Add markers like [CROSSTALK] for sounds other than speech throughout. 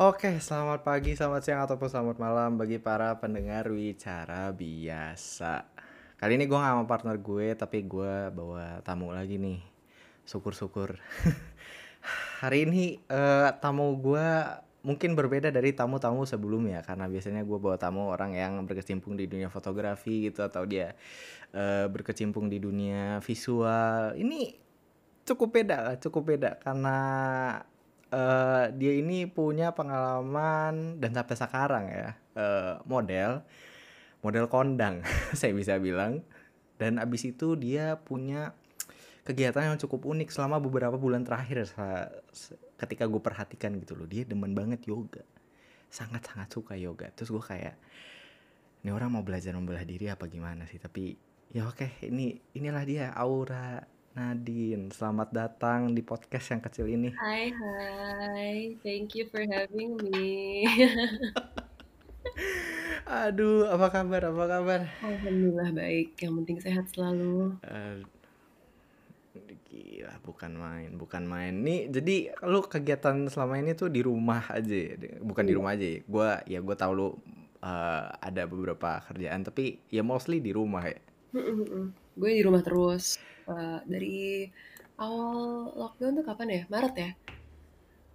Oke, selamat pagi, selamat siang, ataupun selamat malam bagi para pendengar Wicara Biasa. Kali ini gue gak sama partner gue, tapi gue bawa tamu lagi nih. Syukur-syukur. [LAUGHS] Hari ini uh, tamu gue mungkin berbeda dari tamu-tamu sebelumnya karena biasanya gue bawa tamu orang yang berkecimpung di dunia fotografi gitu atau dia uh, berkecimpung di dunia visual. Ini cukup beda lah, cukup beda karena uh, dia ini punya pengalaman dan sampai sekarang ya uh, model model kondang [LAUGHS] saya bisa bilang. Dan abis itu dia punya kegiatan yang cukup unik selama beberapa bulan terakhir ketika gue perhatikan gitu loh dia demen banget yoga. Sangat sangat suka yoga. Terus gue kayak ini orang mau belajar membelah diri apa gimana sih? Tapi ya oke ini inilah dia aura Nadine, selamat datang di podcast yang kecil ini. Hai, hai. Thank you for having me. [LAUGHS] Aduh, apa kabar? Apa kabar? Alhamdulillah baik. Yang penting sehat selalu. Uh, gila, bukan main, bukan main. Nih, jadi lu kegiatan selama ini tuh di rumah aja, bukan di iya. rumah aja. Gue ya gue tahu lu uh, ada beberapa kerjaan, tapi ya mostly di rumah ya. Gue di rumah terus uh, dari awal lockdown tuh kapan ya? Maret ya?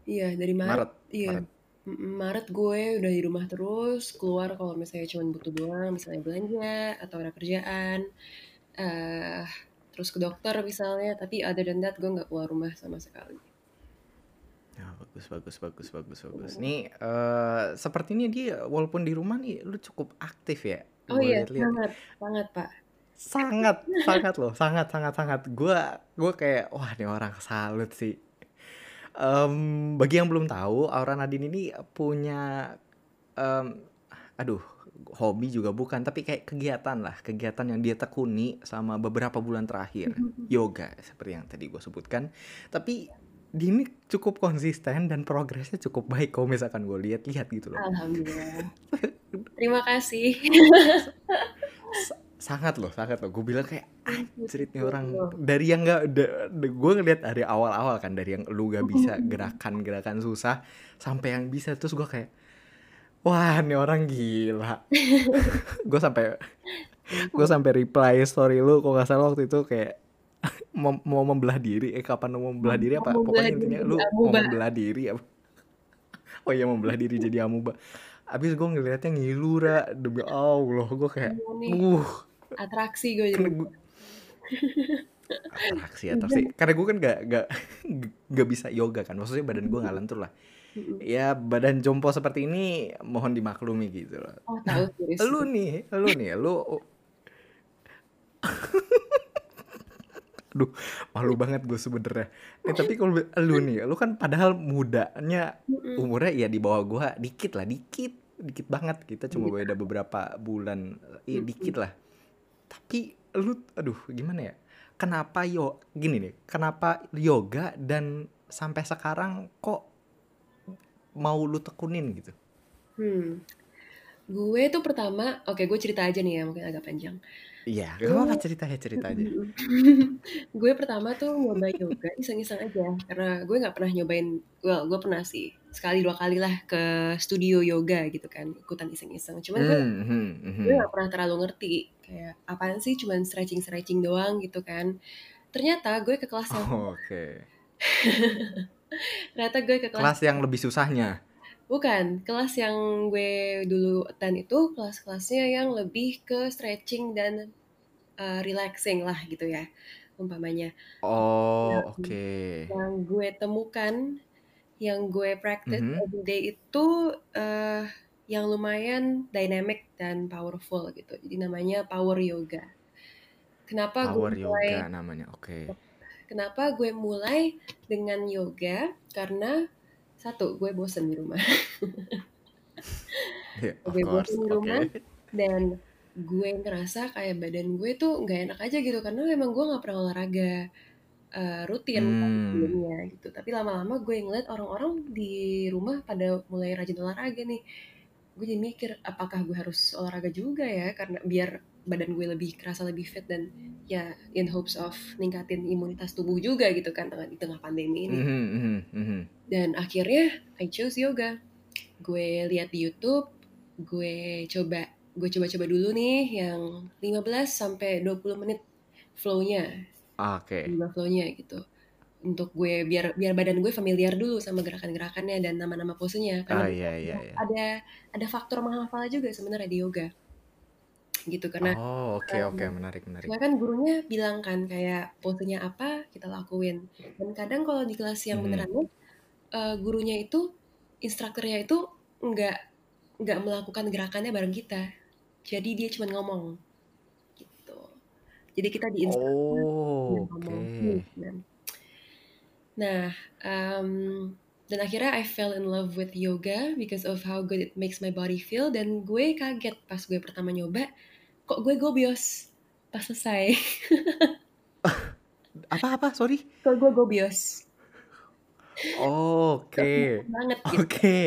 Iya, dari Maret. Maret. Iya. Maret. Maret gue udah di rumah terus, keluar kalau misalnya cuma butuh doang, misalnya belanja atau ada kerjaan. Uh, terus ke dokter misalnya, tapi ada dan that gue nggak keluar rumah sama sekali. Ya, bagus, bagus, bagus, bagus, bagus. Nih, uh, sepertinya dia walaupun di rumah nih, lu cukup aktif ya? Oh iya, sangat, sangat pak sangat sangat loh sangat sangat sangat. Gue gue kayak wah ini orang salut sih. Um, bagi yang belum tahu Aura Nadine ini punya um, aduh hobi juga bukan tapi kayak kegiatan lah kegiatan yang dia tekuni sama beberapa bulan terakhir. Yoga seperti yang tadi gue sebutkan. Tapi dia ini cukup konsisten dan progresnya cukup baik kalau misalkan gue lihat-lihat gitu loh. Alhamdulillah. [LAUGHS] Terima kasih sangat loh sangat loh. Gue bilang kayak anjir nih orang dari yang nggak gue ngeliat dari awal-awal kan dari yang lu gak bisa gerakan-gerakan susah sampai yang bisa terus gue kayak wah ini orang gila. [LAUGHS] Gue sampai gue sampai reply story lu kok nggak salah waktu itu kayak [LAUGHS] mau, mau membelah diri eh kapan mau membelah diri apa? Pokoknya intinya lu mau membelah diri apa? [LAUGHS] Oh iya membelah diri jadi amuba. Abis gue ngeliatnya ngilura demi allah gue kayak uh atraksi gue jadi. Atraksi [LAUGHS] atraksi. Karena gue kan gak gak [LAUGHS] gak bisa yoga kan. Maksudnya badan gue nggak lentur lah. Ya badan jompo seperti ini mohon dimaklumi gitu loh. Oh, tahu, nah, lu nih lu nih lu [LAUGHS] Aduh, malu banget gue sebenernya. Eh, tapi kalau lu nih, lu kan padahal mudanya umurnya ya di bawah gue dikit lah, dikit, dikit banget. Kita cuma beda beberapa bulan, iya dikit lah tapi lu aduh gimana ya? Kenapa yo gini nih kenapa yoga dan sampai sekarang kok mau lu tekunin gitu? Hmm gue tuh pertama oke gue cerita aja nih ya mungkin agak panjang Iya, gak apa-apa cerita ya cerita aja. [LAUGHS] gue pertama tuh nyoba yoga iseng-iseng aja karena gue nggak pernah nyobain, well gue pernah sih sekali dua kali lah ke studio yoga gitu kan ikutan iseng-iseng. Cuman gue mm, mm, mm. gue gak pernah terlalu ngerti kayak apaan sih cuman stretching-stretching doang gitu kan. Ternyata gue ke kelas yang oh, Oke. Okay. [LAUGHS] Ternyata gue ke kelas, kelas yang lebih susahnya. Bukan, kelas yang gue dulu attend itu kelas-kelasnya yang lebih ke stretching dan uh, relaxing lah gitu ya, umpamanya. Oh, oke. Okay. Yang gue temukan, yang gue practice mm -hmm. everyday itu uh, yang lumayan dynamic dan powerful gitu. Jadi namanya power yoga. Kenapa power gue mulai, yoga namanya, oke. Okay. Kenapa gue mulai dengan yoga? Karena satu gue bosen di rumah [LAUGHS] yeah, gue bosen di rumah okay. dan gue ngerasa kayak badan gue tuh nggak enak aja gitu karena memang gue nggak pernah olahraga uh, rutin hmm. sebelumnya gitu tapi lama-lama gue ngeliat orang-orang di rumah pada mulai rajin olahraga nih gue jadi mikir apakah gue harus olahraga juga ya karena biar badan gue lebih kerasa lebih fit dan ya in hopes of ningkatin imunitas tubuh juga gitu kan di tengah pandemi ini. Mm -hmm, mm -hmm. Dan akhirnya I chose yoga. gue lihat di YouTube gue coba gue coba-coba dulu nih yang 15 sampai 20 menit flow-nya Oke. Lima flow-nya gitu untuk gue biar biar badan gue familiar dulu sama gerakan-gerakannya dan nama-nama posenya karena Ah iya iya iya. ada ada faktor menghafal juga sebenarnya di yoga gitu karena Oh, oke um, oke menarik menarik. Soalnya kan gurunya bilang kan kayak posenya apa kita lakuin. Dan kadang kalau di kelas yang Mhm. beneran uh, gurunya itu instrukturnya itu nggak nggak melakukan gerakannya bareng kita. Jadi dia cuma ngomong gitu. Jadi kita di instruktur Oh, ngomong. oke. Hmm, Nah, um, dan akhirnya I fell in love with yoga because of how good it makes my body feel dan gue kaget pas gue pertama nyoba kok gue gobios pas selesai. [LAUGHS] Apa apa? Sorry. kok gue gobios. Oke. Banget gitu. Oke.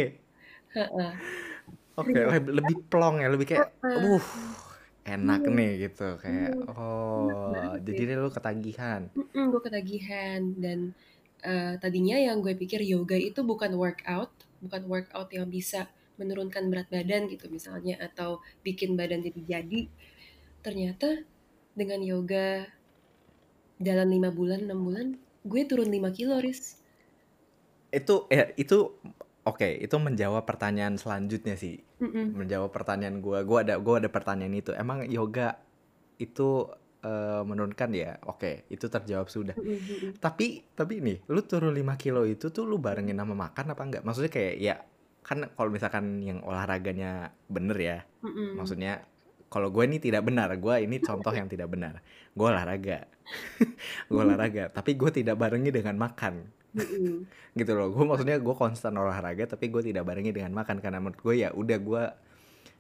Oke, leb- lebih plong ya, lebih kayak uh enak Iya. nih gitu kayak Iya. oh jadi lu ketagihan. Mm-mm, gue ketagihan dan uh, tadinya yang gue pikir yoga itu bukan workout, bukan workout yang bisa menurunkan berat badan gitu misalnya atau bikin badan jadi jadi. Ternyata dengan yoga dalam lima bulan, enam bulan, gue turun 5 kilo, Riz. Itu ya itu oke, itu menjawab pertanyaan selanjutnya sih. Mm-mm. Menjawab pertanyaan gua. Gua ada gua ada pertanyaan itu. Emang yoga itu eh, menurunkan ya? Oke, itu terjawab sudah. Mm-mm. Tapi tapi nih, lu turun 5 kilo itu tuh lu barengin sama makan apa enggak? Maksudnya kayak ya kan kalau misalkan yang olahraganya bener ya, Mm-mm. maksudnya kalau gue ini tidak benar, gue ini contoh yang tidak benar. Gue olahraga, [LAUGHS] gue olahraga, tapi gue tidak barengi dengan makan, Mm-mm. gitu loh. Gue maksudnya gue konstan olahraga, tapi gue tidak barengi dengan makan karena menurut gue ya udah gue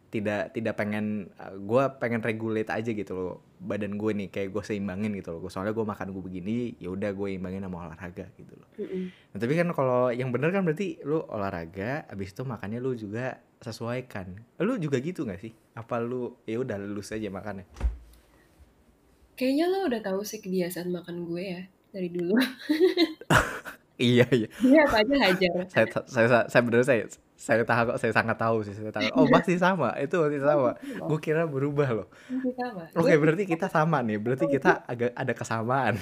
tidak tidak pengen, gue pengen regulate aja gitu loh badan gue nih kayak gue seimbangin gitu loh. Soalnya gue makan gue begini, ya udah gue imbangin sama olahraga gitu loh. Mm-mm. Nah, tapi kan kalau yang bener kan berarti lu olahraga, abis itu makannya lu juga sesuaikan. Lu juga gitu gak sih? Apa lu ya udah lulus aja makannya? Kayaknya lo udah tahu sih kebiasaan makan gue ya dari dulu. [LAUGHS] Iya iya. Gue apa aja hajar. Saya saya saya, saya bener saya saya tahu kok saya sangat tahu sih saya tahu. Oh masih sama itu masih sama. Gue kira berubah loh. Masih sama. Oke Gue berarti kita sama nih. Berarti kita agak ada kesamaan.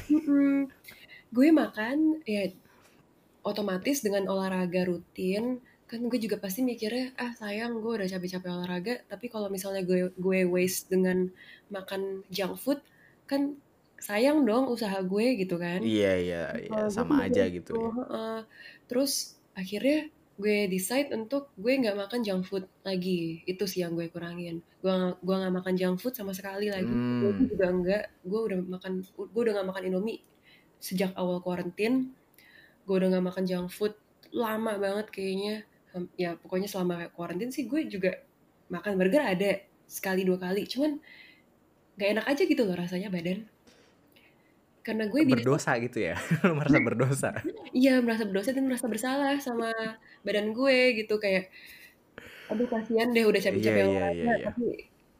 Gue makan ya otomatis dengan olahraga rutin kan gue juga pasti mikirnya ah sayang gue udah capek-capek olahraga tapi kalau misalnya gue gue waste dengan makan junk food kan sayang dong usaha gue gitu kan. Iya iya iya gue sama aja gitu. gitu, ya. heeh. terus akhirnya gue decide untuk gue nggak makan junk food lagi. Itu sih yang gue kurangin. Gue nggak- gue nggak makan junk food sama sekali lagi. Gue Hmm. juga enggak gue udah makan gue udah nggak makan indomie sejak awal karantin gue udah nggak makan junk food lama banget kayaknya. Ya pokoknya selama karantin sih gue juga makan burger ada sekali dua kali. Cuman nggak enak aja gitu loh rasanya badan karena gue Berdosa gitu ya. Lu [LAUGHS] merasa berdosa. iya merasa berdosa dan merasa bersalah sama badan gue gitu kayak aduh kasihan deh udah capek-capek iya olahraga iya iya. tapi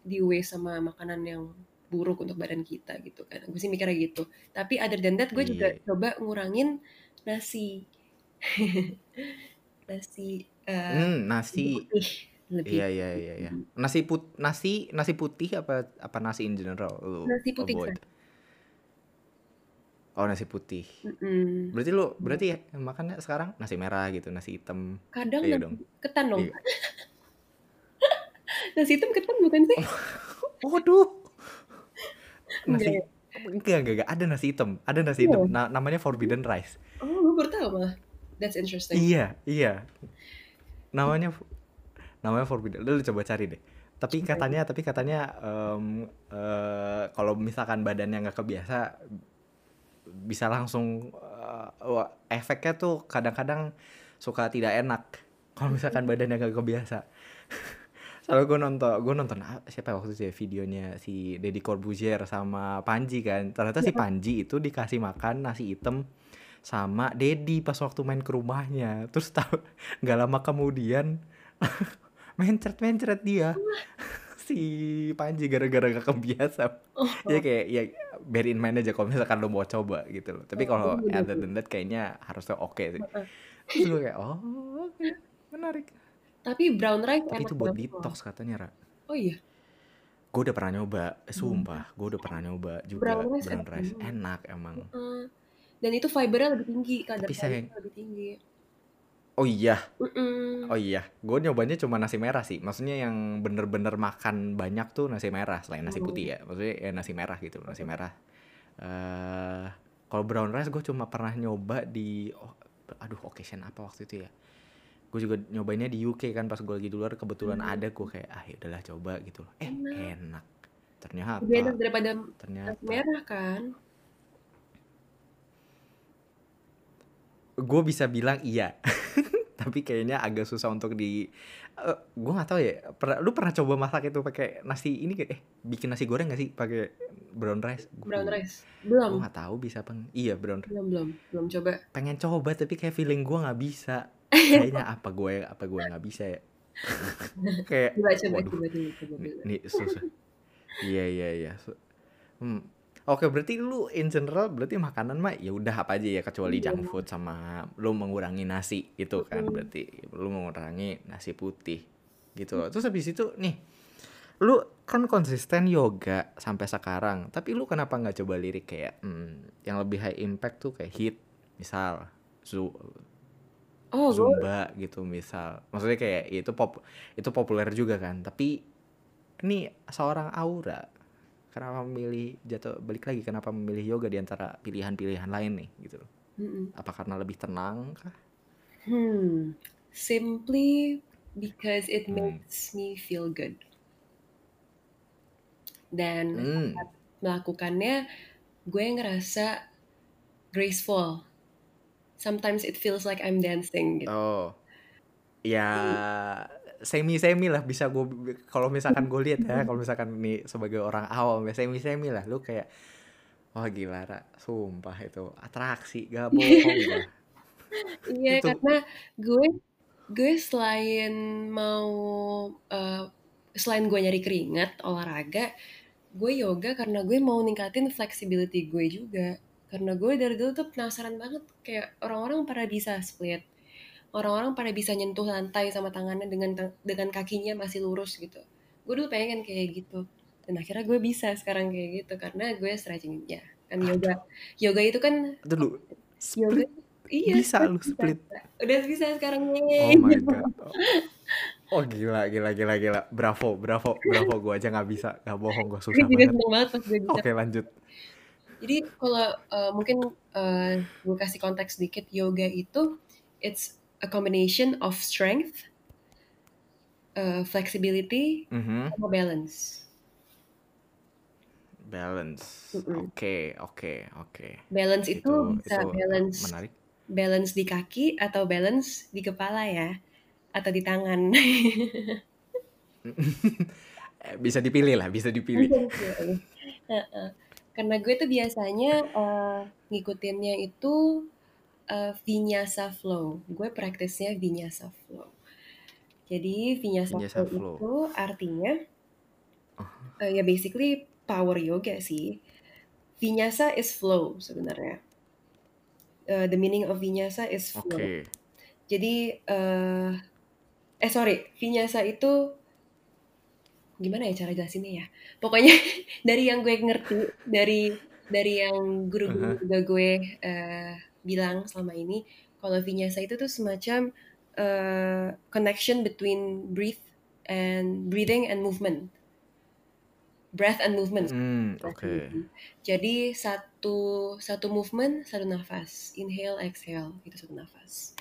di waste sama makanan yang buruk untuk badan kita gitu kan gue sih mikirnya gitu tapi other than that gue juga Iya. coba ngurangin nasi [LAUGHS] nasi eh, Hmm, nasi putih lebih Iya iya iya iya. Nasi put nasi nasi putih apa apa nasi in general lu nasi putih avoid? kan Oh nasi putih. Mm-mm. Berarti lu berarti ya makannya sekarang nasi merah gitu, nasi hitam. kadang Iya nasi dong. ketan dong Iya. [LAUGHS] nasi hitam ketan bukan sih [LAUGHS] Waduh. [LAUGHS] Nasi ya enggak enggak enggak ada nasi hitam. Ada nasi Iya. hitam. Na- namanya forbidden rice. oh gue baru tahu malah that's interesting Iya, iya. Namanya namanya forbidden. Lu coba cari deh. Tapi katanya tapi katanya em, eh, kalau misalkan badannya nggak kebiasa bisa langsung wah, efeknya tuh kadang-kadang suka tidak enak kalau misalkan badannya nggak kebiasa. [LAUGHS] Soalnya gue nonton, gue nonton siapa waktu itu ya videonya si Deddy Corbuzier sama Panji kan. Ternyata si Ya. Panji itu dikasih makan nasi hitam sama Dedi pas waktu main ke rumahnya. Terus tahu nggak lama kemudian [LAUGHS] mencret-mencret dia si Panji gara-gara gak kebiasa. oh, Ya kayak ya bear in mind aja kalau misalkan lo mau coba gitu loh. Tapi oh, kalau iya, other bener. than that kayaknya harusnya oke sih. Heeh. Terus gue kayak oh oke menarik. Tapi brown rice Tapi itu buat detox katanya, Ra. Oh iya. Gue udah pernah nyoba, eh, sumpah, gue udah pernah nyoba juga Brown rice brown enak rice. Enak emang. Heeh. Dan itu fibernya lebih tinggi, kadar Tapi fibernya lebih tinggi. Oh iya, Mm-mm. oh iya. Gue nyobanya cuma nasi merah sih. Maksudnya yang bener-bener makan banyak tuh nasi merah selain nasi putih ya. Maksudnya ya nasi merah gitu, nasi merah. eh kalau brown rice gue cuma pernah nyoba di oh, aduh occasion apa waktu itu ya. Gue juga nyobainnya di UK kan pas gue lagi di luar kebetulan Hmm. ada gue kayak ah ya udahlah coba gitu loh. Eh Enak. enak. Ternyata Lebih enak daripada nasi ternyata merah kan? Gue bisa bilang iya [LAUGHS] tapi kayaknya agak susah untuk di eh, gue nggak tahu ya pernah lu pernah coba masak itu pakai nasi ini kayak eh bikin nasi goreng gak sih pakai brown rice Brown gue rice. Belum. nggak tahu bisa apa nggak. iya brown rice. Belum, belum. Belum coba. pengen coba tapi kayak feeling gue nggak bisa [LAUGHS] kayaknya apa gue apa gue nggak bisa ya kayak Coba, coba, waduh coba, coba, coba. ini, coba. ini susah iya iya iya hmm. Oke, berarti lu in general berarti makanan mah ya udah apa aja ya kecuali Iya. junk food sama lu mengurangi nasi gitu kan berarti lu mengurangi nasi putih gitu loh. Terus habis itu nih lu kan konsisten yoga sampai sekarang, tapi lu kenapa nggak coba lirik kayak hmm, yang lebih high impact tuh kayak hit misal zu Oh, gue zumba gitu misal. Maksudnya kayak itu pop itu populer juga kan, tapi ini seorang Aura kenapa memilih jatuh balik lagi kenapa memilih yoga di antara pilihan-pilihan lain nih gitu loh. Mm-mm. Apa karena lebih tenang kah? Hmm. Simply because it Hmm. makes me feel good. Dan Hmm. melakukannya, gue ngerasa graceful. Sometimes it feels like I'm dancing gitu. Oh. Ya semi-semi lah bisa gue kalau misalkan gue lihat ya kalau misalkan nih sebagai orang awam ya semi-semi lah lu kayak wah gila Ra, sumpah itu atraksi gak bohong gua. Iya, karena gue gue selain mau eh, selain gue nyari keringat olahraga, gue yoga karena gue mau ningkatin flexibility gue juga. Karena gue dari dulu tuh penasaran banget kayak orang-orang pada bisa split, orang-orang pada bisa nyentuh lantai sama tangannya dengan dengan kakinya masih lurus gitu. Gue dulu pengen kayak gitu. Dan akhirnya gue bisa sekarang kayak gitu karena gue stretching ya. Kan yoga yoga itu kan dulu yoga iya bisa lu split. udah bisa sekarang Oh yeay my god. Oh gila gila gila gila. Bravo bravo bravo gue aja nggak bisa nggak bohong gue susah banget. Oke lanjut. jadi kalau uh, mungkin uh, gue kasih konteks sedikit yoga itu it's a combination of strength uh, flexibility Mhm. sama balance Balance. Oke oke oke. balance itu, Itu bisa itu balance menarik. balance di kaki atau balance di kepala ya atau di tangan [LAUGHS] bisa dipilih lah bisa [LAUGHS] dipilih. Karena gue tuh biasanya uh, ngikutinnya itu uh, vinyasa flow. Gue praktisnya vinyasa flow. Jadi vinyasa, Vinyasa flow, flow. itu artinya uh, ya basically power yoga sih. Vinyasa is flow sebenarnya. Uh, the meaning of vinyasa is flow. Jadi uh, eh sorry vinyasa itu gimana ya cara jelasinnya ya? Pokoknya [LAUGHS] dari yang gue ngerti dari dari yang guru-guru juga gue eh, bilang selama ini kalau vinyasa itu tuh semacam eh, connection between breathe and breathing and movement breath and movement Hmm, breath oke. and movement. jadi satu satu movement satu nafas inhale exhale itu satu nafas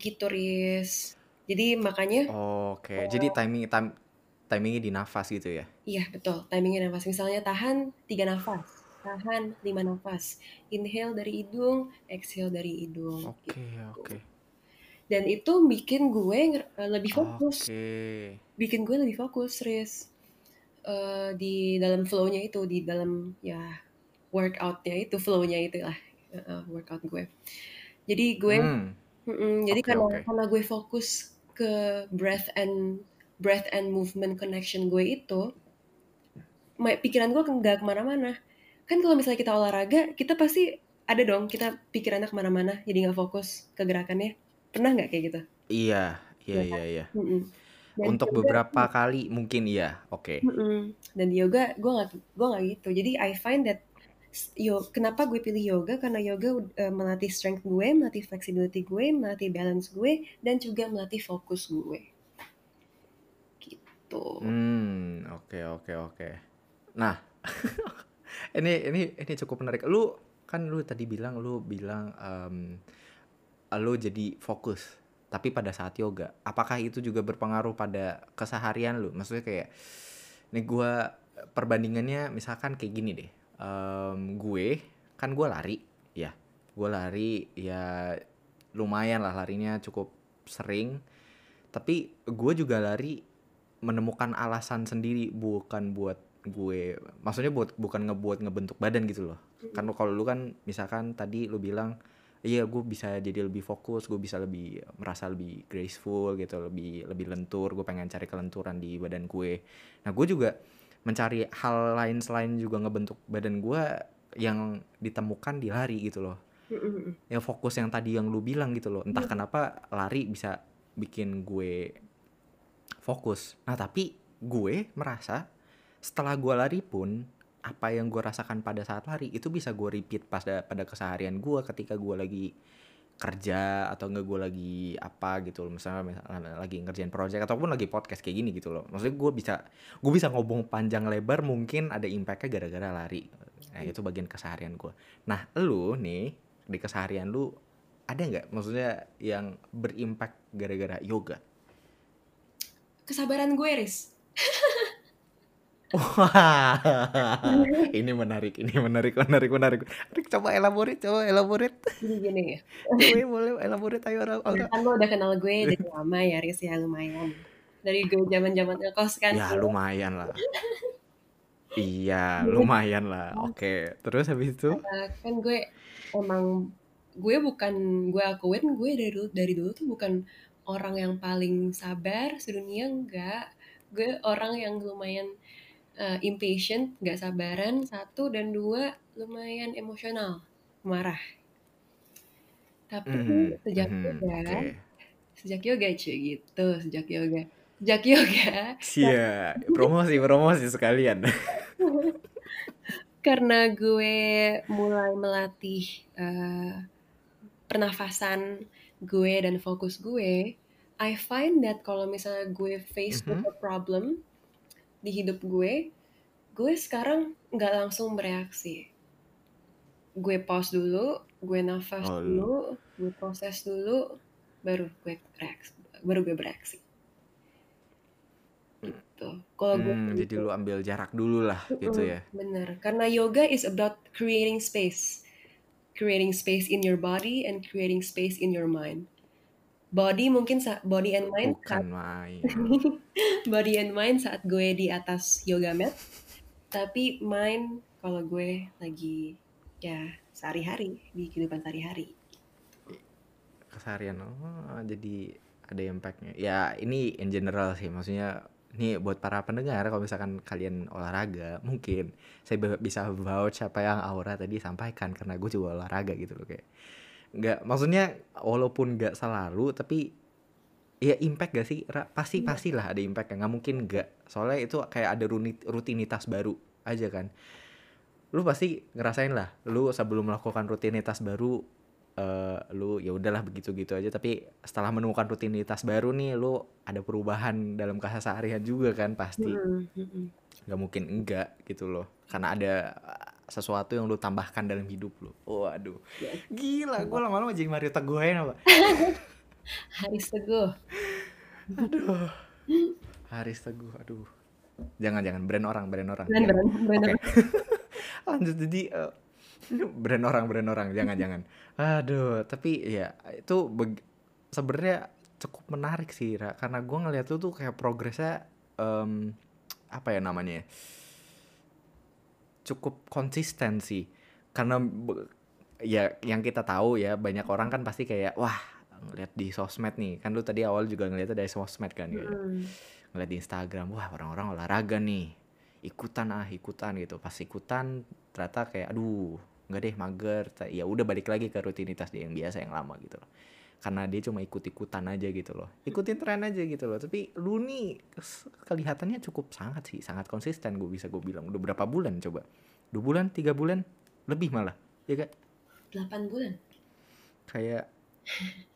gitu Riz jadi makanya Oke. Jadi timing time timingnya di nafas gitu ya. Iya betul, timingnya nafas. Misalnya tahan tiga nafas, tahan lima nafas, inhale dari hidung, exhale dari hidung. Oke gitu. oke. Dan itu bikin gue eh, lebih fokus, Oke. bikin gue lebih fokus, Riz. Eh, di dalam flow-nya itu, di dalam ya workout-nya itu, flow-nya itu lah, eh, workout gue. Jadi gue, Hmm. mm-mm, jadi Oke karena oke. karena gue fokus ke breath and breath and movement connection gue itu, pikiran gue nggak ke mana-mana kan kalau misalnya kita olahraga kita pasti ada dong kita pikirannya ke mana-mana jadi nggak fokus ke gerakannya pernah nggak kayak gitu Iya, Iya, iya, iya. Mm-mm. Dan Untuk yoga, beberapa kali mungkin iya, oke. mm-mm. dan di yoga gue nggak gue nggak gitu. Jadi I find that yo kenapa gue pilih yoga karena yoga uh, melatih strength gue, melatih flexibility gue, melatih balance gue, dan juga melatih fokus gue. Gitu. Hmm, oke, oke, oke. Nah, [LAUGHS] ini ini ini cukup menarik. Lu kan lu tadi bilang lu bilang em, lu jadi fokus, tapi pada saat yoga, apakah itu juga berpengaruh pada keseharian lu? Maksudnya kayak, nih gue perbandingannya misalkan kayak gini deh. Em, gue kan gue lari, ya, gue lari ya lumayan lah larinya cukup sering. Tapi gue juga lari menemukan alasan sendiri bukan buat gue maksudnya buat bukan ngebuat ngebentuk badan gitu loh. Kan kalau lu kan misalkan tadi lu bilang iya gue bisa jadi lebih fokus gue bisa lebih merasa lebih graceful gitu lebih lebih lentur gue pengen cari kelenturan di badan gue. Nah gue juga mencari hal lain selain juga ngebentuk badan gue yang ditemukan di lari gitu loh. Yang fokus yang tadi yang lu bilang gitu loh. Entah kenapa lari bisa bikin gue fokus. Nah tapi gue merasa setelah gue lari pun apa yang gue rasakan pada saat lari itu bisa gue repeat pada pada keseharian gue ketika gue lagi kerja atau enggak gue lagi apa gitu loh. Misalnya, misalnya lagi ngerjain project ataupun lagi podcast kayak gini gitu loh. Maksudnya gue bisa gue bisa ngomong panjang lebar mungkin ada impactnya gara-gara lari. Nah itu bagian keseharian gue nah lu nih di keseharian lu ada nggak maksudnya yang berimpact gara-gara yoga? Kesabaran gue, Riz. [LAUGHS] Wah, [LAUGHS] ini menarik, ini menarik, menarik, menarik. Aduh, coba elaborate, coba elaborate. Jadi gini ya. Gue boleh elaborate ayo orang orang. Kan lo udah kenal gue dari lama ya, Riz ya lumayan. Dari gue zaman-zaman ngekos kan. Ya lumayan lah. Iya, lumayan lah. Oke, terus habis itu? Uh, kan gue emang gue bukan gue akuin gue dari dulu dari dulu tuh bukan orang yang paling sabar sedunia enggak gue orang yang lumayan uh, impatient nggak sabaran satu dan dua lumayan emosional marah tapi Mhm, sejak mhm, yoga Oke. sejak yoga cuy gitu sejak yoga sejak yoga Sia, promosi, promosi sekalian. [LAUGHS] karena gue mulai melatih uh, pernafasan gue dan fokus gue, I find that kalau misalnya gue face with Mhm. a problem di hidup gue, gue sekarang nggak langsung bereaksi. Gue pause dulu, gue nafas Oh, lu- dulu, gue proses dulu, baru gue reaksi, baru gue bereaksi. Gitu. Kalau gue Hmm, jadi lu ambil jarak dulu lah gitu Mm-mm, ya. Bener, karena yoga is about creating space. Creating space in your body and creating space in your mind. Body mungkin body and mind Bukan main. [LAUGHS] body and mind saat gue di atas yoga mat. Tapi mind kalau gue lagi ya sehari-hari di kehidupan sehari-hari. Keseharian. Oh, jadi ada impactnya. Ya ini in general sih, maksudnya nih buat para pendengar kalau misalkan kalian olahraga mungkin saya bisa vouch apa yang Aura tadi sampaikan karena gue juga olahraga gitu loh kayak nggak maksudnya walaupun nggak selalu tapi ya impact gak sih? Ra? pasti Iya. pastilah ada impact nggak mungkin nggak. Soalnya itu kayak ada rutinitas baru aja kan. Lu pasti ngerasain lah lu sebelum melakukan rutinitas baru eh lu ya udahlah begitu gitu aja. Tapi setelah menemukan rutinitas baru nih lu ada perubahan dalam keseharian juga kan pasti. Mm-mm, mm-mm. nggak mungkin enggak gitu loh. Karena ada uh, sesuatu yang lu tambahkan dalam hidup lu. Waduh. Ya. gila gue lama-lama jadi Mario Teguhain apa [LAUGHS] Haris Teguh. aduh Haris Teguh aduh jangan jangan brand orang brand orang Bener, jangan. bener, bener. Oke. [LAUGHS] lanjut jadi eh, brand orang brand orang jangan jangan aduh tapi ya itu beg- sebenarnya cukup menarik sih Ra. karena gue ngeliat lu tuh kayak progresnya em, apa ya namanya ya, cukup konsisten sih karena ya yang kita tahu ya banyak orang kan pasti kayak wah ngeliat di sosmed nih. Kan lu tadi awal juga ngeliatnya dari sosmed kan kayak Mm. ngeliat di Instagram wah orang-orang olahraga nih. Ikutan ah ikutan gitu. Pas ikutan ternyata kayak aduh nggak deh mager. Ya udah balik lagi ke rutinitas dia yang biasa yang lama gitu loh. Karena dia cuma ikut-ikutan aja gitu loh. Ikutin tren aja gitu loh. Tapi lu nih kelihatannya cukup sangat sih sangat konsisten gue bisa gue bilang. Udah berapa bulan coba? Dua bulan tiga bulan? Lebih malah ya kak? Delapan bulan? Kayak [LAUGHS]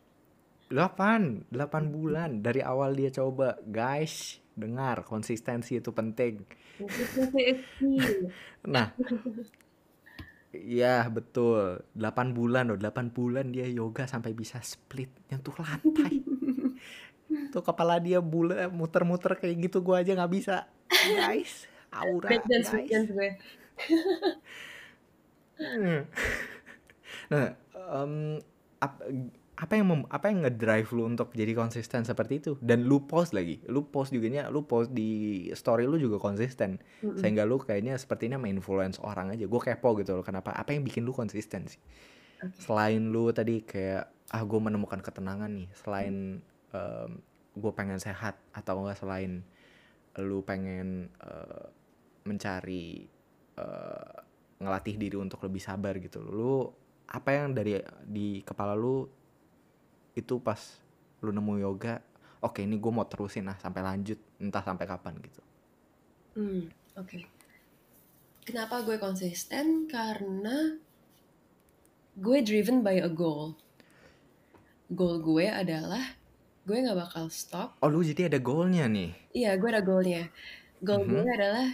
delapan delapan bulan. Dari awal dia coba guys dengar konsistensi itu penting. [LAUGHS] Nah Iya betul. 8 bulan loh 8 bulan dia yoga sampai bisa split nyentuh lantai. [LAUGHS] Tuh kepala dia bulat muter-muter kayak gitu gue aja nggak bisa. Guys Aura guys. hmm. [LAUGHS] Nah um, ap, apa yang mem, apa yang ngedrive lu untuk jadi konsisten seperti itu? Dan lu post lagi lu post juga nya lu post di story lu juga konsisten. Mm-hmm. sehingga lu kayaknya sepertinya influence orang aja. Gue kepo gitu loh kenapa apa yang bikin lu konsisten sih? Okay. selain lu tadi kayak ah gue menemukan ketenangan nih selain um, gue pengen sehat atau enggak selain lu pengen uh, mencari uh, ngelatih diri untuk lebih sabar gitu lu apa yang dari di kepala lu itu pas lu nemu yoga oke ini gue mau terusin lah sampai lanjut entah sampai kapan gitu. Hmm oke. Okay. kenapa gue konsisten? Karena gue driven by a goal. Goal gue adalah gue nggak bakal stop. Oh lu jadi ada goalnya nih? Iya gue ada goalnya. Goal mm -hmm. gue adalah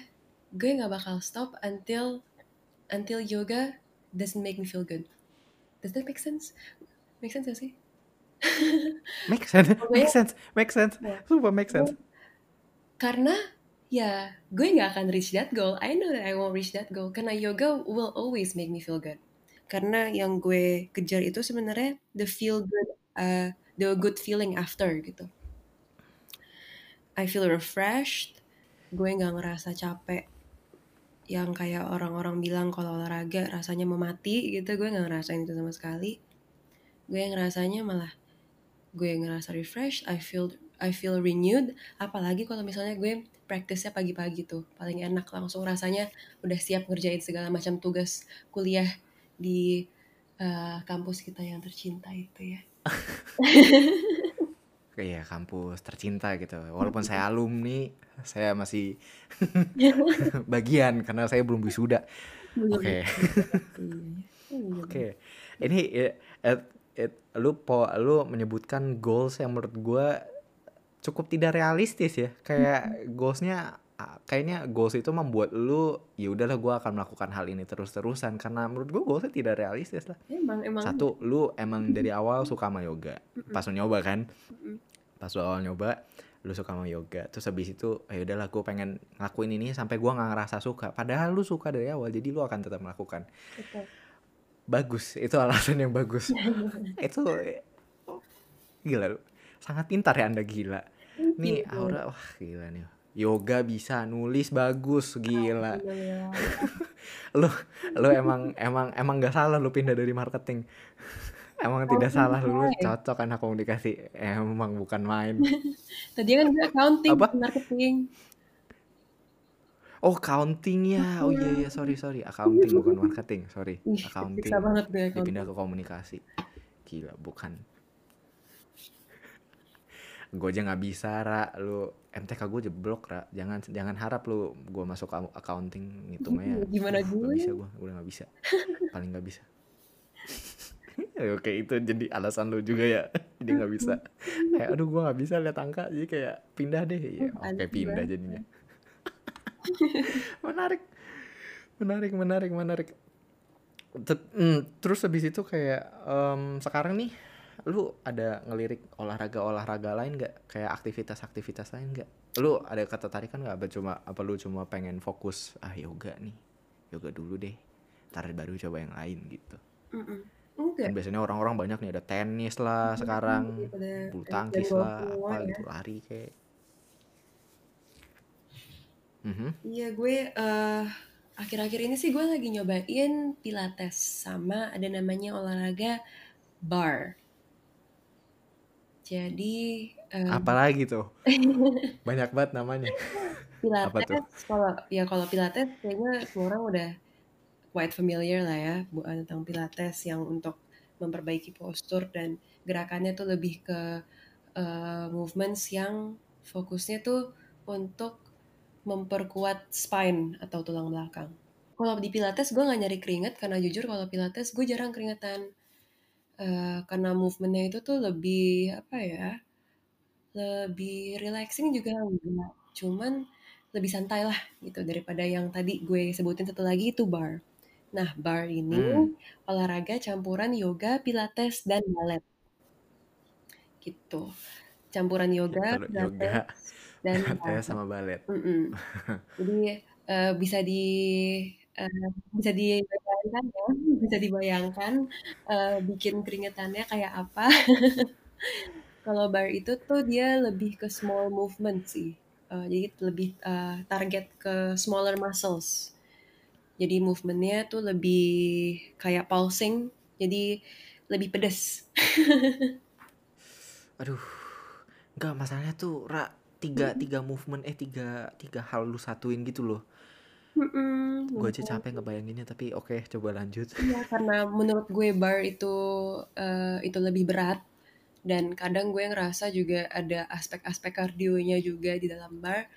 gue nggak bakal stop until until yoga doesn't make me feel good. Does that make sense? Make sense gak sih make sense, make sense, make sense, yeah. super make sense. Karena ya gue nggak akan reach that goal. I know that I won't reach that goal. Karena yoga will always make me feel good. Karena yang gue kejar itu sebenarnya the feel good, uh, the good feeling after gitu. I feel refreshed. Gue nggak ngerasa capek yang kayak orang-orang bilang kalau olahraga rasanya memati gitu gue nggak ngerasain itu sama sekali gue ngerasanya malah gue ngerasa refresh I feel I feel renewed. Apalagi kalau misalnya gue praktisnya pagi-pagi tuh paling enak langsung rasanya udah siap ngerjain segala macam tugas kuliah di uh, kampus kita yang tercinta itu ya. [LAUGHS] Iya kampus tercinta gitu. Walaupun saya alumni saya masih [LAUGHS] bagian karena saya belum wisuda. Oke. Okay. oke. Okay. ini uh, it, lu po lu menyebutkan goals yang menurut gue cukup tidak realistis ya. Kayak goalsnya kayaknya goals itu membuat lu ya udahlah gue akan melakukan hal ini terus terusan karena menurut gue goalsnya tidak realistis lah. Emang emang. Satu lu emang dari awal suka sama yoga. Pas lu nyoba kan? Pas lu awal nyoba lu suka sama yoga. Terus habis itu ya udahlah gue pengen ngelakuin ini sampai gue nggak ngerasa suka. Padahal lu suka dari awal jadi lu akan tetap melakukan. Betul bagus itu alasan yang bagus. [LAUGHS] Itu gila sangat pintar ya anda gila. Nih Aura wah gila nih. Yoga bisa nulis bagus gila. [LAUGHS] Lo lo emang emang emang nggak salah lo pindah dari marketing. [LAUGHS] Emang tidak salah lu cocok anak komunikasi emang bukan main. Tadi kan gue accounting Apa? marketing Oh counting ya, oh iya iya. Sorry sorry, accounting bukan marketing, sorry, [LAUGHS] accounting. Bisa banget deh Dipindah ke komunikasi, gila bukan. gue aja nggak bisa ra, lu MTK gue jeblok ra, jangan jangan harap lu gue masuk accounting ngitungnya. [LAUGHS] Gimana gue? Gak bisa gue, udah nggak bisa, paling nggak bisa. [LAUGHS] Oke itu jadi alasan lu juga ya. Jadi nggak bisa. Kayak aduh gue nggak bisa lihat angka Jadi kayak pindah deh. Ya, Oke pindah jadinya [LAUGHS] menarik. Menarik menarik menarik. Hmm, terus habis itu kayak um, sekarang nih lu ada ngelirik olahraga olahraga lain gak kayak aktivitas aktivitas lain gak lu ada ketertarikan gak apa cuma apa lu cuma pengen fokus ah yoga nih yoga dulu deh ntar baru coba yang lain gitu. Mm -mm. Kan biasanya orang-orang banyak nih ada tenis lah sekarang, bulu tangkis lah, apa gitu lari kayak Mm-hmm. Iya gue uh, akhir-akhir ini sih gue lagi nyobain pilates sama ada namanya olahraga bar. Jadi um, apalagi tuh [LAUGHS] banyak banget namanya. Pilates kalau ya kalau pilates kayaknya semua orang udah quite familiar lah ya bu tentang pilates yang untuk memperbaiki postur dan gerakannya tuh lebih ke uh, movements yang fokusnya tuh untuk memperkuat spine atau tulang belakang. Kalau di Pilates gue nggak nyari keringet karena jujur kalau Pilates gue jarang keringetan. Uh, karena movementnya itu tuh lebih apa ya lebih relaxing juga enggak. Cuman lebih santai lah gitu daripada yang tadi gue sebutin satu lagi itu bar. Nah bar ini hmm. olahraga campuran yoga pilates dan ballet. Gitu. Campuran yoga pilates yoga, dan [LAUGHS] pilates sama ballet mm -mm. jadi uh, bisa di uh, bisa dibayangkan ya [LAUGHS] bisa dibayangkan uh, bikin keringetannya kayak apa [LAUGHS] Kalau bar itu tuh dia lebih ke small movement sih. Uh, jadi lebih uh, target ke smaller muscles. Jadi movementnya tuh lebih kayak pulsing, jadi lebih pedes. Aduh, nggak masalahnya tuh ra tiga tiga movement eh tiga tiga hal lu satuin gitu loh. Mm -mm, gue aja capek ngebayanginnya tapi oke okay, coba lanjut. Iya karena menurut gue bar itu uh, itu lebih berat. Dan kadang gue ngerasa juga ada aspek-aspek kardionya juga di dalam bar.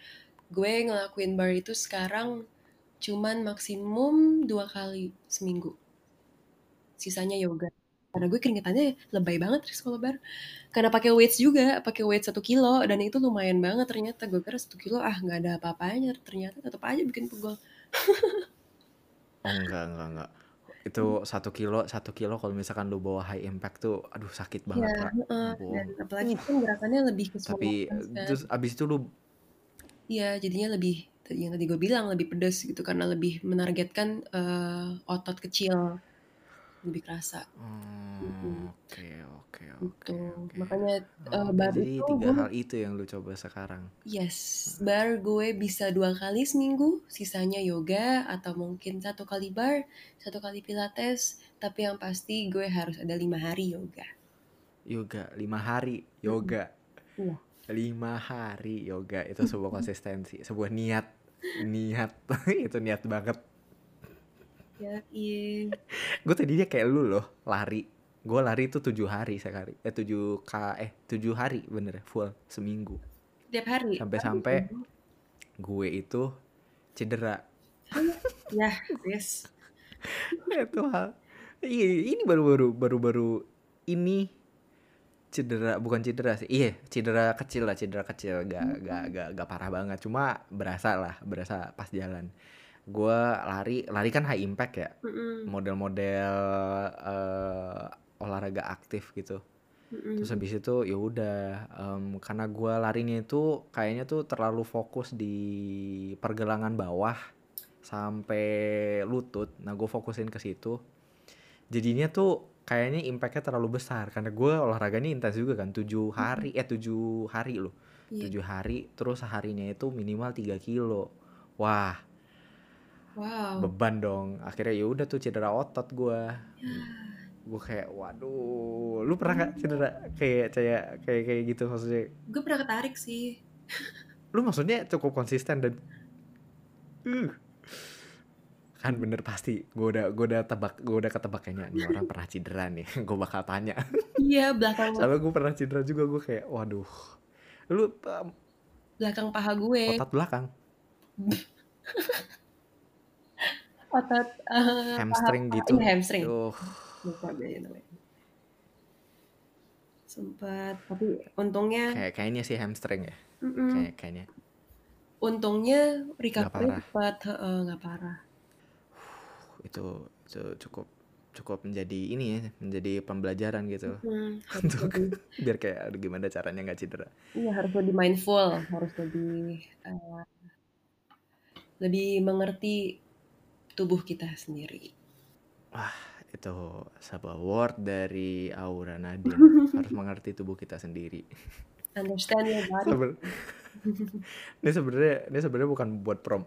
Gue ngelakuin bar itu sekarang cuman maksimum dua kali seminggu. Sisanya yoga karena gue keringetannya lebay banget terus kalau bar karena pakai weights juga pakai weight satu kilo dan itu lumayan banget ternyata. Gue kira satu kilo ah nggak ada apa-apanya. Ternyata tetap aja bikin pegel. [LAUGHS] Oh enggak enggak enggak itu satu kilo satu kilo kalau misalkan lu bawa high impact tuh aduh sakit banget ya, uh, dan apalagi kan gerakannya lebih ke tapi kan. terus abis itu lu iya jadinya lebih yang tadi gue bilang lebih pedes gitu. Karena lebih menargetkan uh, otot kecil lebih kerasa. Oke oke oke. Makanya uh, baru jadi itu tiga gue, hal itu yang lu coba sekarang. Yes, bar gue bisa dua kali seminggu, sisanya yoga atau mungkin satu kali bar, satu kali pilates. Tapi yang pasti gue harus ada lima hari yoga. Yoga lima hari yoga. Iya. Lima hari yoga itu [LAUGHS] sebuah konsistensi, sebuah niat, niat [LAUGHS] itu niat banget Ya, iya. gue tadi dia kayak lu loh, lari. Gue lari itu tujuh hari sekali. Eh tujuh k eh tujuh hari bener full seminggu. Tiap hari. Sampai-sampai gue itu cedera. [LAUGHS] ya, yes. [LAUGHS] itu hal. Ini baru-baru baru-baru ini cedera bukan cedera sih iya cedera kecil lah cedera kecil gak hmm. gak gak gak parah banget cuma berasa lah berasa pas jalan gue lari lari kan high impact ya. Model-model uh, olahraga aktif gitu. Mm-hmm. terus habis itu ya udah um, karena gue larinya itu kayaknya tuh terlalu fokus di pergelangan bawah sampai lutut. Nah gue fokusin ke situ. Jadinya tuh kayaknya impactnya terlalu besar karena gue olahraganya intens juga kan tujuh hari mm-hmm. eh tujuh hari loh. Yeah. tujuh hari terus seharinya itu minimal 3 kilo. Wah Wow. beban dong. Akhirnya ya udah tuh cedera otot gue [SIGHS] gue kayak waduh. Lu pernah gak cedera kayak kayak kayak kayak gitu maksudnya? Gue pernah ketarik sih. [LAUGHS] Lu maksudnya cukup konsisten dan uh. Kan bener pasti gue udah gue udah tebak gue udah ketebak kayaknya nih orang pernah cedera nih. [LAUGHS] Gue bakal tanya. Iya belakang [LAUGHS] soalnya gue pernah cedera juga gue kayak waduh. Lu um, belakang paha gue. otot belakang otot uh, hamstring paha, gitu. Iya hamstring. Uh. lupa sempat tapi untungnya kayak kayaknya sih hamstring ya. Mm -mm. kayak kayaknya. Untungnya recovery cepat nggak uh, parah itu itu cukup cukup menjadi ini ya menjadi pembelajaran gitu. Hmm, [LAUGHS] untuk biar kayak gimana caranya nggak cedera. Iya harus lebih mindful harus lebih uh, lebih mengerti tubuh kita sendiri. Wah, itu sebuah word dari Aura Nadine. [LAUGHS] Harus mengerti tubuh kita sendiri. Understand your body. Seber [LAUGHS] ini sebenarnya ini sebenarnya bukan buat prom.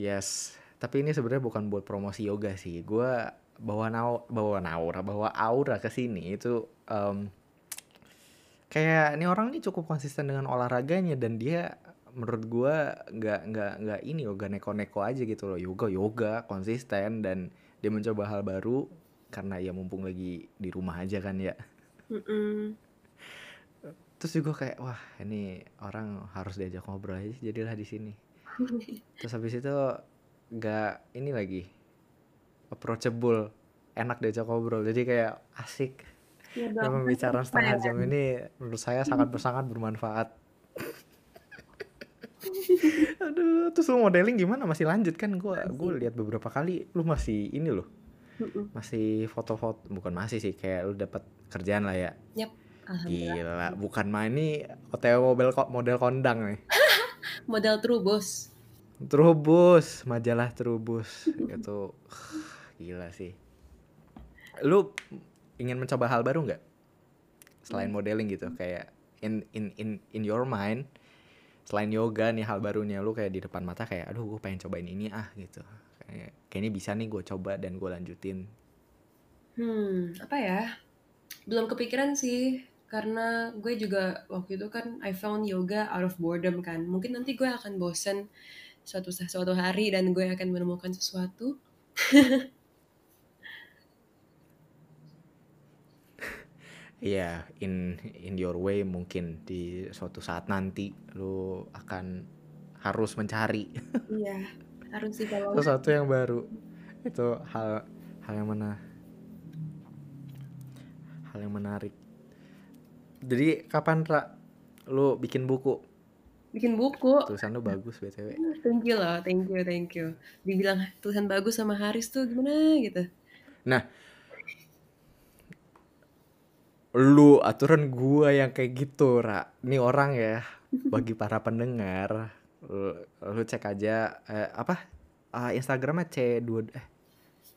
Yes, tapi ini sebenarnya bukan buat promosi yoga sih. Gue bawa nau bawa naura bawa aura ke sini itu um, kayak ini orang ini cukup konsisten dengan olahraganya dan dia menurut gue nggak nggak nggak ini yoga neko-neko aja gitu loh. Yoga yoga konsisten dan dia mencoba hal baru karena ya mumpung lagi di rumah aja kan ya. Mm-mm. terus juga kayak wah ini orang harus diajak ngobrol aja jadilah di sini. Terus habis itu nggak ini lagi approachable enak diajak ngobrol. Jadi kayak asik. Ya, Dan pembicaraan setengah jam ini menurut saya sangat sangat bermanfaat [LAUGHS] aduh terus lu modeling gimana? Masih lanjut kan? Gua gue lihat beberapa kali lu masih ini loh. Mm-mm. masih foto-foto bukan masih sih kayak lu dapat kerjaan lah ya. Alhamdulillah. gila bukan main ini OTW model model kondang nih. [LAUGHS] Model Trubus. Trubus majalah Trubus itu [SIGHS] gila sih. Lu ingin mencoba hal baru nggak? Selain modeling gitu kayak in in in in your mind selain yoga nih hal barunya lu kayak di depan mata kayak aduh gue pengen cobain ini ah gitu kayak kayaknya bisa nih gue coba dan gue lanjutin Hmm, apa ya? Belum kepikiran sih, karena gue juga waktu itu kan I found yoga out of boredom kan. Mungkin nanti gue akan bosen suatu suatu hari dan gue akan menemukan sesuatu. [LAUGHS] Iya, in in your way mungkin di suatu saat nanti lu akan harus mencari Iya, harus sih kalau sesuatu yang baru. Itu hal hal yang mana hal yang menarik. Jadi kapan Ra lu bikin buku? bikin buku. Tulisan lu bagus BTW. Thank you loh, thank you, thank you. Dibilang tulisan bagus sama Haris tuh gimana gitu. Nah, lu aturan gua yang kayak gitu, Ra. Ini orang ya, bagi para pendengar, lu, lu cek aja eh, apa? Ah, Instagramnya C2 eh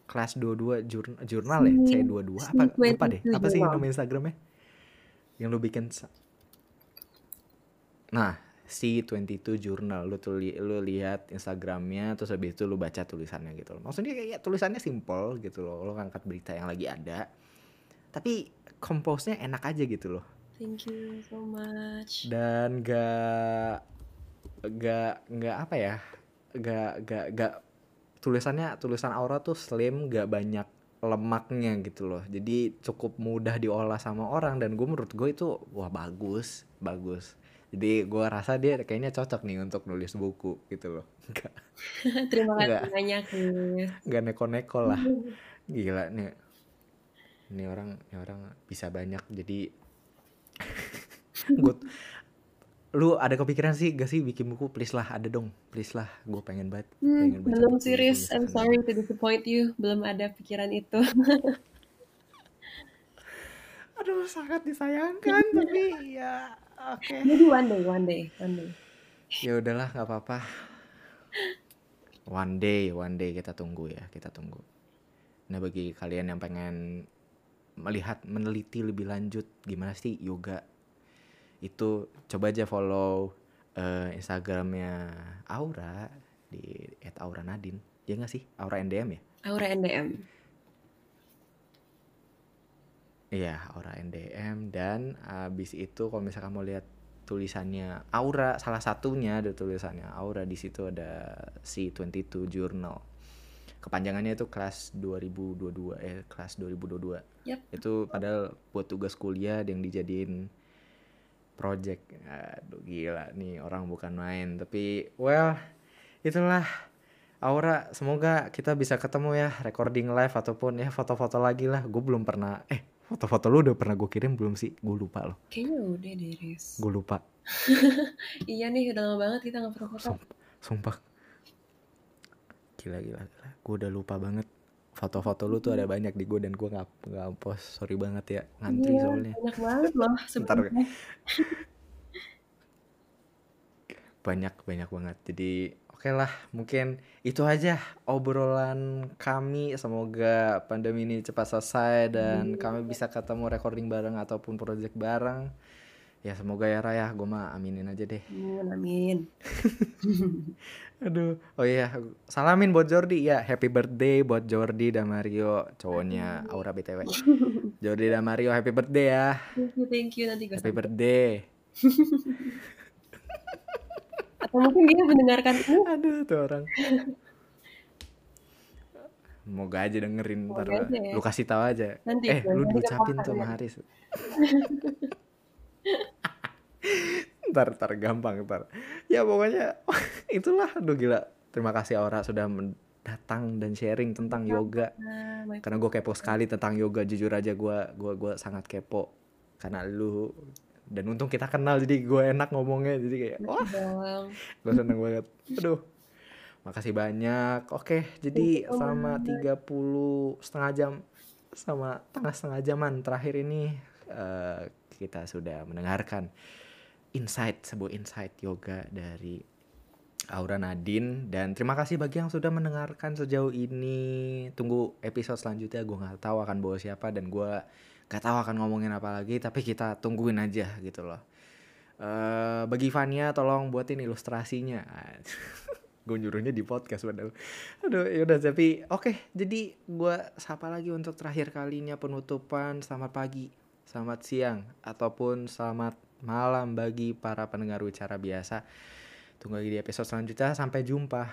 kelas 22 jurnal, jurnal ya, C22 apa lupa deh. Apa sih nama Instagramnya? Yang lu bikin Nah, C22 Journal lu tuh li- lu lihat Instagramnya terus habis itu lu baca tulisannya gitu loh. Maksudnya kayak tulisannya simple gitu loh. Lu ngangkat berita yang lagi ada. Tapi compose-nya enak aja gitu loh. Thank you so much. Dan gak gak gak apa ya? Gak gak gak tulisannya tulisan Aura tuh slim, gak banyak lemaknya gitu loh. Jadi cukup mudah diolah sama orang dan gue menurut gue itu wah bagus, bagus. Jadi gue rasa dia kayaknya cocok nih untuk nulis buku gitu loh. [LAUGHS] Gak, Terima kasih Enggak. banyak nih. gak neko-neko lah. [LAUGHS] Gila nih. Ini orang, ini orang bisa banyak. Jadi [LAUGHS] gue lu ada kepikiran sih gak sih bikin buku please lah ada dong please lah gue pengen banget Hmm, pengen belum serius. I'm sorry to disappoint you. Belum ada pikiran itu. [LAUGHS] aduh sangat disayangkan [LAUGHS] tapi ya oke Maybe one day, one day, one day. ya udahlah nggak apa-apa one day one day kita tunggu ya kita tunggu nah bagi kalian yang pengen melihat meneliti lebih lanjut gimana sih yoga. Itu coba aja follow eh, instagramnya Aura di @auranadin ya nggak sih? Aura NDM ya? Aura NDM. Iya, Aura NDM dan abis itu kalau misalkan mau lihat tulisannya Aura salah satunya ada tulisannya Aura. Di situ ada C22 Journal. Kepanjangannya itu kelas 2022 eh kelas 2022. Yap. Itu padahal buat tugas kuliah yang dijadiin project. Aduh gila nih orang bukan main tapi well itulah Aura semoga kita bisa ketemu ya recording live ataupun ya foto-foto lagi lah gue belum pernah eh foto-foto lu udah pernah gue kirim belum sih gue lupa loh Kayaknya udah deh, Riz. gue lupa [LAUGHS] Iya nih, udah lama banget kita nggak pernah foto. Sum- sumpah gila gila gila. Gue udah lupa banget. Foto-foto lu tuh ada banyak di gue dan gue nggak nggak post. Sorry banget ya ngantri Iya, soalnya. banyak banget loh Ntar sebenarnya. banyak banyak banget. Jadi oke lah mungkin itu aja obrolan kami. Semoga pandemi ini cepat selesai dan kami bisa ketemu recording bareng ataupun project bareng ya semoga ya Raya gue mah aminin aja deh Amin, amin. [LAUGHS] aduh oh iya salamin buat Jordi ya happy birthday buat Jordi dan Mario cowoknya Aura btw [LAUGHS] Jordi dan Mario happy birthday ya Thank you, thank you. Nanti gue happy birthday [LAUGHS] Atau mungkin dia mendengarkan ini. aduh tuh orang Moga aja dengerin ntar aja ya. lu kasih tahu aja. Nanti eh, lu diucapin sama. Haris. Ntar ntar gampang ntar. Ya pokoknya [LAUGHS] itulah. Aduh gila. Terima kasih Aura sudah datang dan sharing tentang yoga. Karena gue kepo sekali tentang yoga. Jujur aja gue gua gua sangat kepo. Karena lu dan untung kita kenal jadi gue enak ngomongnya. Jadi kayak wah. gue seneng banget. Aduh. Makasih banyak. Oke jadi selama much. 30 setengah jam sama tengah setengah jaman terakhir ini eh, kita sudah mendengarkan insight sebuah insight yoga dari Aura Nadine. Dan terima kasih bagi yang sudah mendengarkan sejauh ini. Tunggu episode selanjutnya gue nggak tahu akan bawa siapa dan gue gak tahu akan ngomongin apa lagi tapi kita tungguin aja gitu loh. Eh bagi Vania tolong buatin ilustrasinya. [LAUGHS] Gue nyuruhnya di podcast padahal. Aduh yaudah tapi oke jadi gue sapa lagi untuk terakhir kalinya penutupan. Selamat pagi selamat siang ataupun selamat malam bagi para pendengar wicara biasa. Tunggu lagi di episode selanjutnya. Sampai jumpa